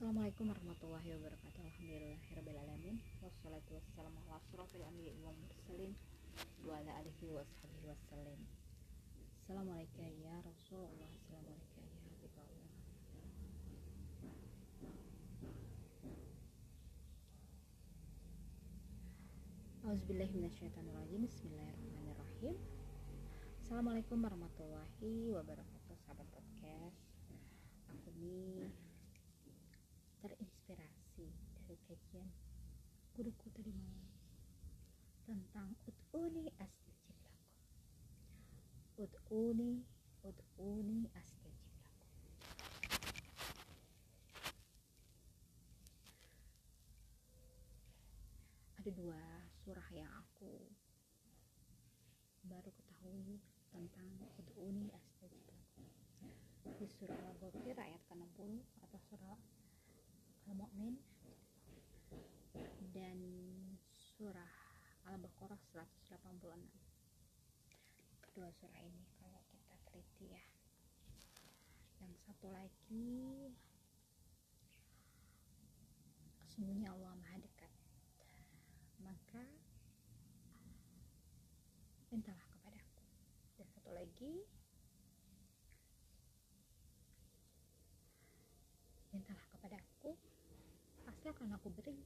Assalamualaikum warahmatullahi wabarakatuh. Alhamdulillahirrabbilalamin Wassalatu wassalamu ala asrafil anbiya wal mursalin Wa ala alihi wa sahbihi wassalim Assalamualaikum ya Rasulullah. Assalamualaikum ya Habibullah. Auzubillahiminasyaitonirrajim Bismillahirrahmanirrahim. Assalamualaikum warahmatullahi wabarakatuh Sahabat podcast. Aku nih terinspirasi dari kajian guruku tadi malam tentang ud'uni astajib lakum ud'uni ud'uni astajib lakum ada dua surah yang aku baru ketahui tentang ud'uni astajib lakum di surah Al-Ghafir ayat ke-60 atau surah Al-Mu'min dan surah Al-Baqarah 186 kedua surah ini kalau kita teliti ya. Yang satu lagi sesungguhnya Allah maha dekat. Maka mintalah kepadaku. Dan satu lagi mintalah kepadaku aku beri.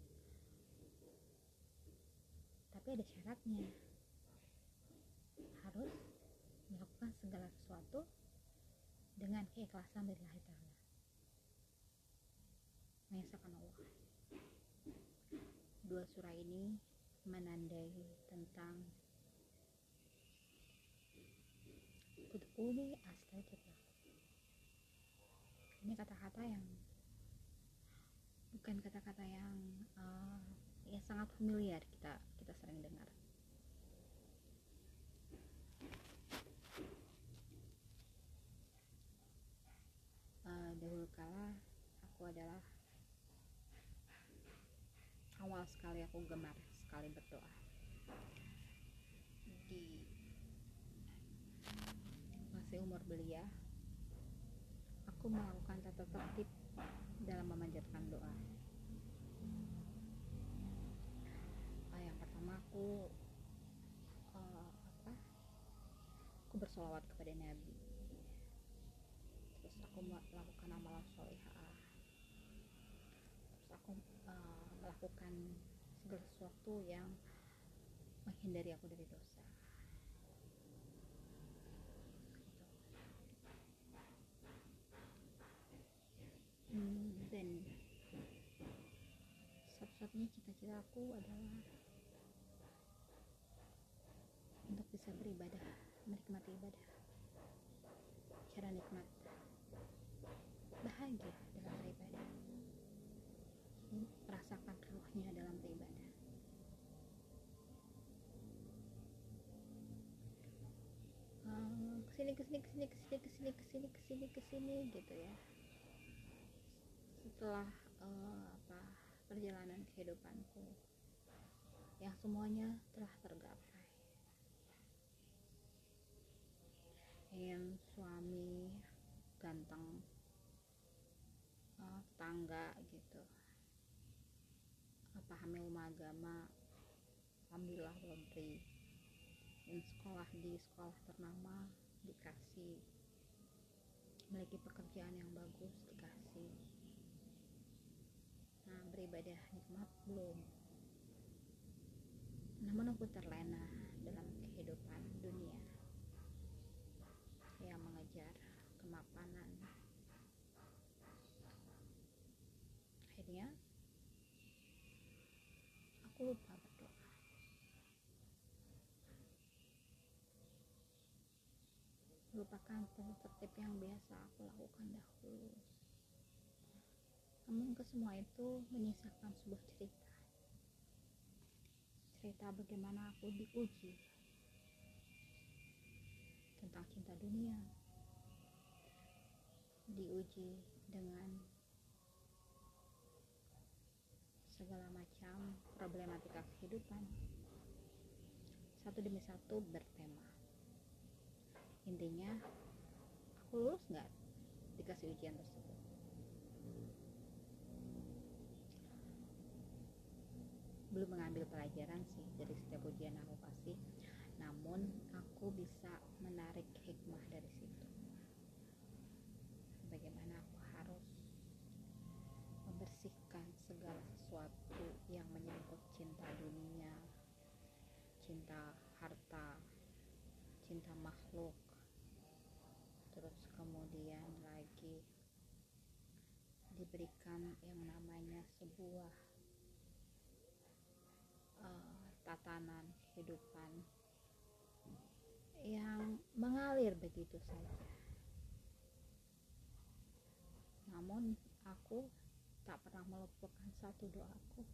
Tapi ada syaratnya. Harus melakukan segala sesuatu dengan keikhlasan dari Allah Ta'ala mengesahkan Allah. Dua surah ini menandai tentang Ud'uni astajib ini kata-kata yang bukan kata-kata yang uh, ya sangat familiar kita kita sering dengar. Uh, dahulu kala aku adalah awal sekali aku gemar sekali berdoa. Di masih umur belia aku melakukan tata tertib dalam memanjatkan doa uh, yang pertama aku uh, apa aku bersolawat kepada Nabi. Terus aku melakukan amalan solihah. Terus aku uh, melakukan segala sesuatu yang menghindari aku dari dosa. Hmm, dan satu-satunya cita-cita aku adalah untuk bisa beribadah menikmati ibadah. Cara nikmat. Bahagia dalam beribadah. Merasakan ruhnya dalam beribadah. Ke sini ke sini ke sini ke sini ke sini ke sini ke sini ke sini gitu ya. Setelah uh, apa perjalanan kehidupanku yang semuanya telah tergapai yang suami ganteng uh, tetangga gitu. Apa hamil agama alhamdulillah diberi dan sekolah di sekolah ternama dikasih memiliki pekerjaan yang bagus dikasih. Nah beribadah nikmat belum. Namun aku terlena dalam kehidupan dunia yang mengejar kemapanan akhirnya aku lupa berdoa lupakan tertib yang biasa aku lakukan dahulu. Namun ke semua itu menyisakan sebuah cerita. Cerita bagaimana aku diuji tentang cinta dunia. Diuji dengan segala macam problematika kehidupan. Satu demi satu bertema. Intinya aku lulus nggak dikasih ujian tersebut? Belum mengambil pelajaran sih dari setiap ujian aku kasih namun aku bisa menarik hikmah dari situ. Cinta harta cinta makhluk. Terus kemudian lagi diberikan yang namanya sebuah uh, tatanan kehidupan yang mengalir begitu saja. Namun aku tak pernah melupakan satu doaku.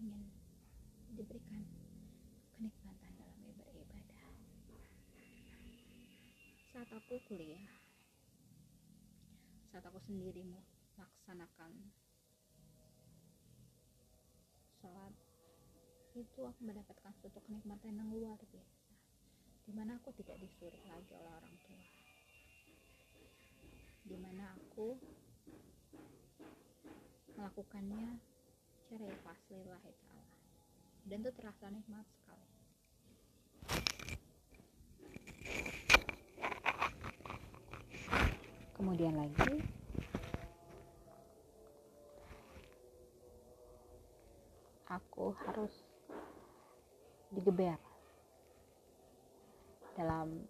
Ingin diberikan kenikmatan dalam beribadah saat aku kuliah saat aku sendiri melaksanakan sholat itu aku mendapatkan suatu kenikmatan yang luar biasa di mana aku tidak disuruh lagi oleh orang tua. Di mana aku melakukannya secara ikhlas lillahi dan itu terasa nikmat sekali. Kemudian lagi. Aku harus digeber dalam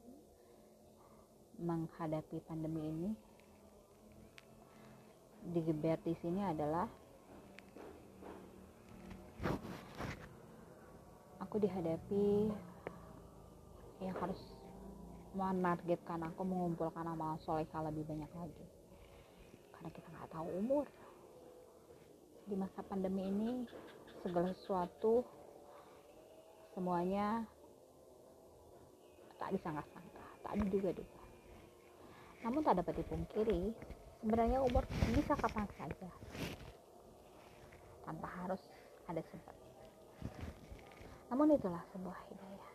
menghadapi pandemi ini. Digeber di sini adalah aku dihadapi yang harus menargetkan aku mengumpulkan amal solehah lebih banyak lagi. Karena kita nggak tahu umur. Di masa pandemi ini segala sesuatu semuanya tak disangka-sangka tak diduga-duga. Namun tak dapat dipungkiri sebenarnya umur bisa kapan saja. Tanpa harus ada sebab namun itulah sebuah hidayah.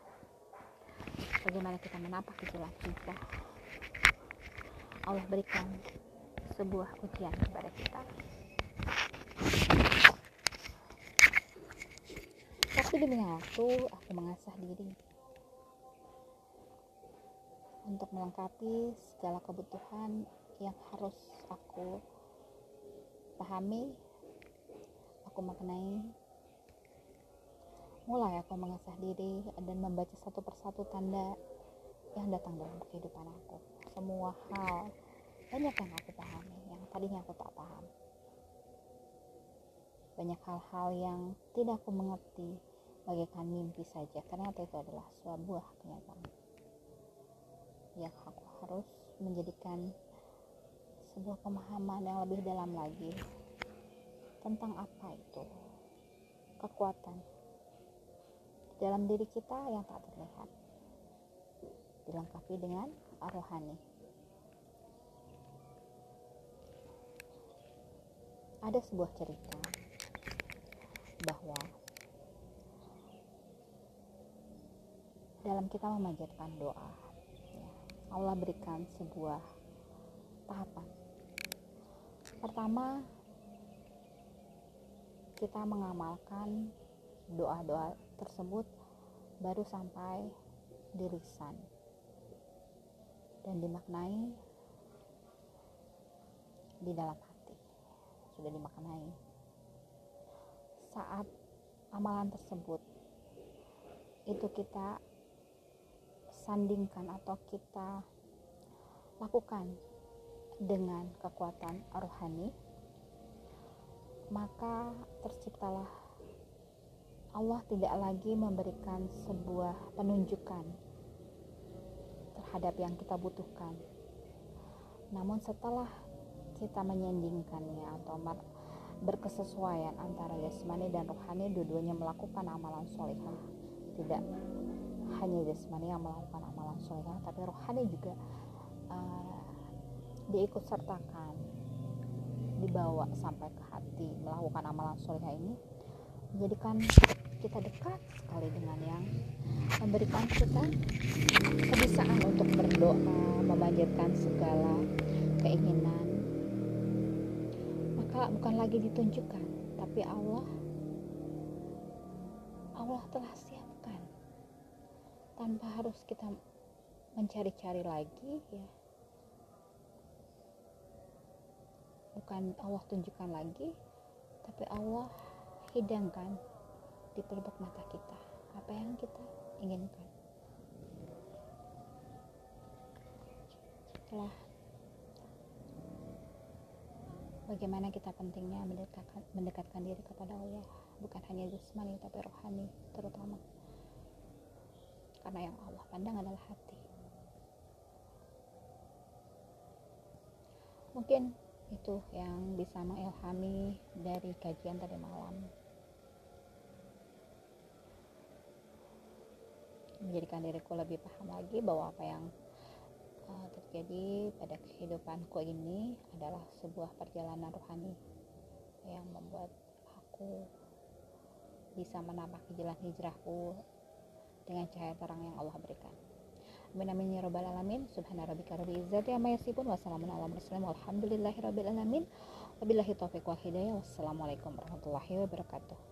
Bagaimana kita menapak jalan kita. Allah berikan sebuah ujian kepada kita. Tapi demi waktu, aku mengasah diri untuk melengkapi segala kebutuhan yang harus aku pahami, aku maknai, mulai aku mengasah diri dan membaca satu persatu tanda yang datang dalam kehidupan aku. Semua hal banyak yang aku pahami yang tadinya aku tak paham. Banyak hal-hal yang tidak aku mengerti bagaikan mimpi saja. Karena itu adalah sebuah kenyataan. Yang aku harus menjadikan sebuah pemahaman yang lebih dalam lagi tentang apa itu kekuatan dalam diri kita yang tak terlihat. Dilengkapi dengan rohani. Ada sebuah cerita bahwa dalam kita memanjatkan doa Allah berikan sebuah tahapan. Pertama kita mengamalkan doa-doa tersebut baru sampai di lisan dan dimaknai di dalam hati. Sudah dimaknai. Saat amalan tersebut itu kita sandingkan atau kita lakukan dengan kekuatan rohani maka terciptalah Allah tidak lagi memberikan sebuah penunjukan terhadap yang kita butuhkan. Namun setelah kita menyandingkannya atau berkesesuaian antara jasmani dan rohani dua-duanya melakukan amalan solehah tidak hanya jasmani yang melakukan amalan solehah tapi rohani juga uh, diikut sertakan dibawa sampai ke hati melakukan amalan solehah ini menjadikan kita dekat sekali dengan yang memberikan kita kebisaan untuk berdoa, memanjatkan segala keinginan. Maka bukan lagi ditunjukkan, tapi Allah Allah telah siapkan tanpa harus kita mencari-cari lagi ya bukan Allah tunjukkan lagi tapi Allah hidangkan di pelupuk mata kita. Apa yang kita inginkan? Setelah bagaimana kita pentingnya mendekatkan, mendekatkan diri kepada Allah. Bukan hanya jasmani tapi rohani terutama. Karena yang Allah pandang adalah hati. Mungkin itu yang bisa mengilhami dari kajian tadi malam menjadikan diriku lebih paham lagi bahwa apa yang uh, terjadi pada kehidupanku ini adalah sebuah perjalanan rohani yang membuat aku bisa menapak jalan hijrahku dengan cahaya terang yang Allah berikan. Amin amin ya rabbal alamin. Subhana rabbika rabbil izzati amma yasifun wa salamun ala mursalin walhamdulillahi rabbil alamin. Wabillahi taufiq wal hidayah. Wassalamualaikum warahmatullahi wabarakatuh.